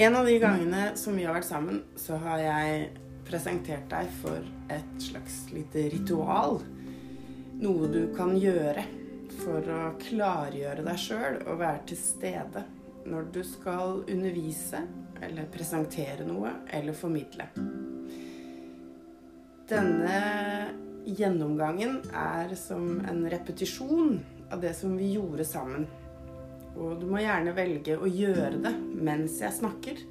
En av de gangene som vi har vært sammen, så har jeg presentert deg for et slags lite ritual. Noe du kan gjøre for å klargjøre deg sjøl og være til stede når du skal undervise eller presentere noe eller formidle. Denne gjennomgangen er som en repetisjon av det som vi gjorde sammen. Og du må gjerne velge å gjøre det mens jeg snakker,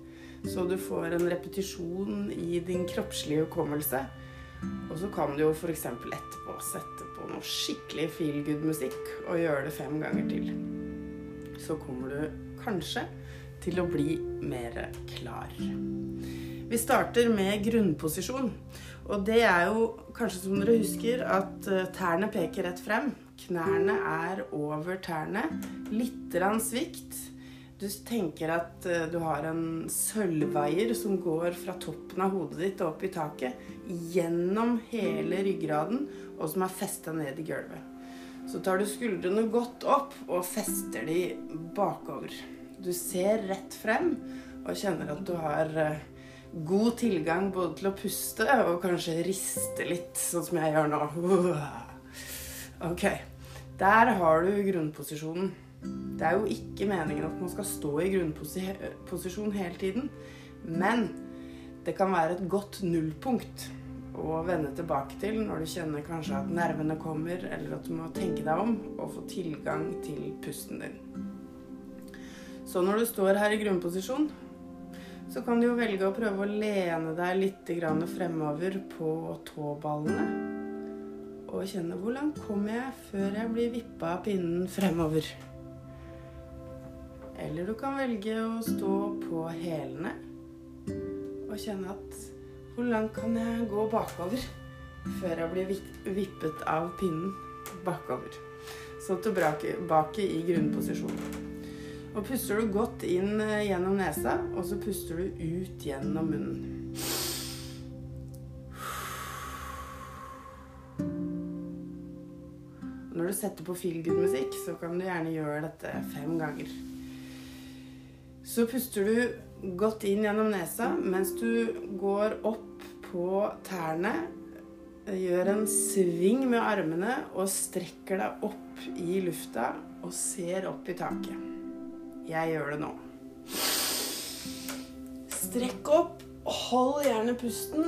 så du får en repetisjon i din kroppslige hukommelse. Og så kan du jo f.eks. etterpå sette på noe skikkelig feel good-musikk og gjøre det fem ganger til. Så kommer du kanskje til å bli mer klar. Vi starter med grunnposisjon. Og det er jo kanskje som dere husker at eh, tærne peker rett frem. Knærne er over tærne. Litt svikt. Du tenker at eh, du har en sølvvaier som går fra toppen av hodet ditt og opp i taket, gjennom hele ryggraden, og som er festa ned i gulvet. Så tar du skuldrene godt opp og fester de bakover. Du ser rett frem og kjenner at du har eh, god tilgang både til å puste og kanskje riste litt, sånn som jeg gjør nå. Ok. Der har du grunnposisjonen. Det er jo ikke meningen at man skal stå i grunnposisjon hele tiden. Men det kan være et godt nullpunkt å vende tilbake til når du kjenner kanskje at nervene kommer, eller at du må tenke deg om og få tilgang til pusten din. Så når du står her i grunnposisjon, så kan du jo velge å prøve å lene deg litt fremover på tåballene. Og kjenne hvor langt kommer jeg før jeg blir vippa av pinnen fremover. Eller du kan velge å stå på hælene og kjenne at hvor langt kan jeg gå bakover før jeg blir vippet av pinnen bakover. Så tilbake i grunnposisjonen. Og puster du godt inn eh, gjennom nesa, og så puster du ut gjennom munnen. Når du setter på feelgood-musikk, så kan du gjerne gjøre dette fem ganger. Så puster du godt inn gjennom nesa mens du går opp på tærne. Gjør en sving med armene og strekker deg opp i lufta og ser opp i taket. Jeg gjør det nå. Strekk opp, hold gjerne pusten,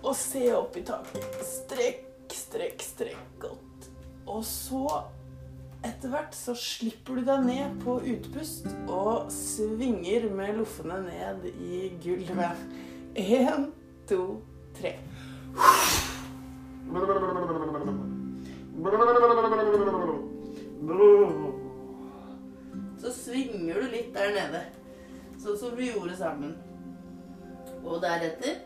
og se opp i taket. Strekk, strekk, strekk godt. Og så, etter hvert, så slipper du deg ned på utpust og svinger med loffene ned i gulvet. Én, to, tre. Gjorde sammen. Og deretter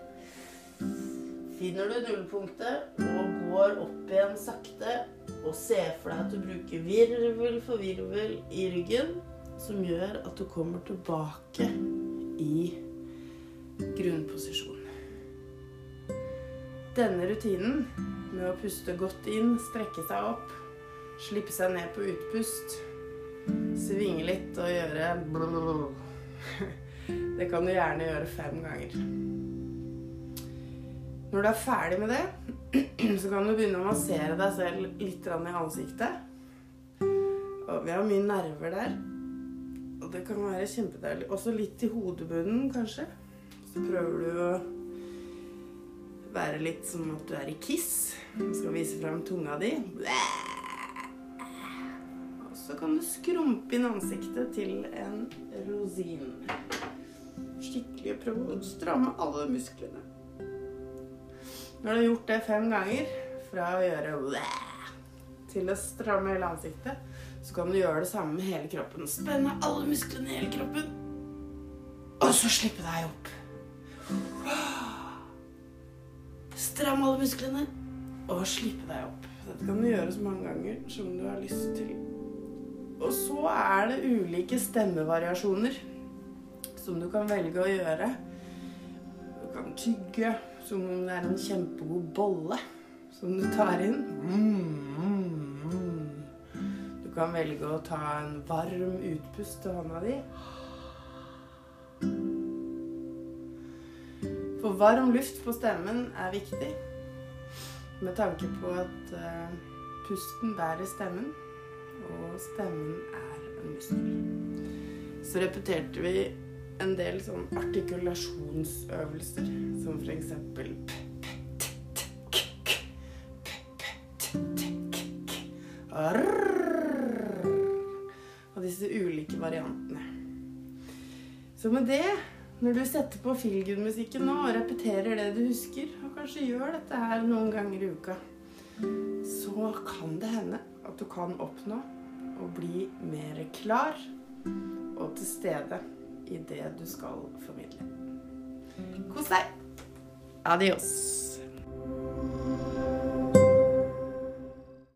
finner du nullpunktet og går opp igjen sakte og ser for deg at du bruker virvel for virvel i ryggen, som gjør at du kommer tilbake i grunnposisjon. Denne rutinen med å puste godt inn, strekke seg opp, slippe seg ned på utpust svinge litt og gjøre Det kan du gjerne gjøre fem ganger. Når du er ferdig med det, så kan du begynne å massere deg selv litt i ansiktet. Og vi har mye nerver der. Og det kan være kjempedeilig. Også litt i hodebunnen, kanskje. Så prøver du å være litt som at du er i Kiss. Du skal vise frem tunga di. Og så kan du skrumpe inn ansiktet til en rosin. Skikkelig prøve å stramme alle musklene. Når du har gjort det fem ganger, fra å gjøre til å stramme hele ansiktet, så kan du gjøre det samme med hele kroppen. Spenne alle musklene i hele kroppen. Og så slippe deg opp. Stram alle musklene og slippe deg opp. Dette kan du gjøre så mange ganger som du har lyst til. Og så er det ulike stemmevariasjoner som du kan velge å gjøre. Du kan tygge som om det er en kjempegod bolle som du tar inn. Du kan velge å ta en varm utpust til hånda di. For varm luft på stemmen er viktig. Med tanke på at uh, pusten bærer stemmen, og stemmen er en muskel. Så repeterte vi en del sånn artikulasjonsøvelser, som for eksempel Og disse ulike variantene. Så med det når du setter på feelgood-musikken nå og repeterer det du husker, og kanskje gjør dette her noen ganger i uka, så kan det hende at du kan oppnå å bli mer klar og til stede i det du skal formidle. Kos deg. Adios.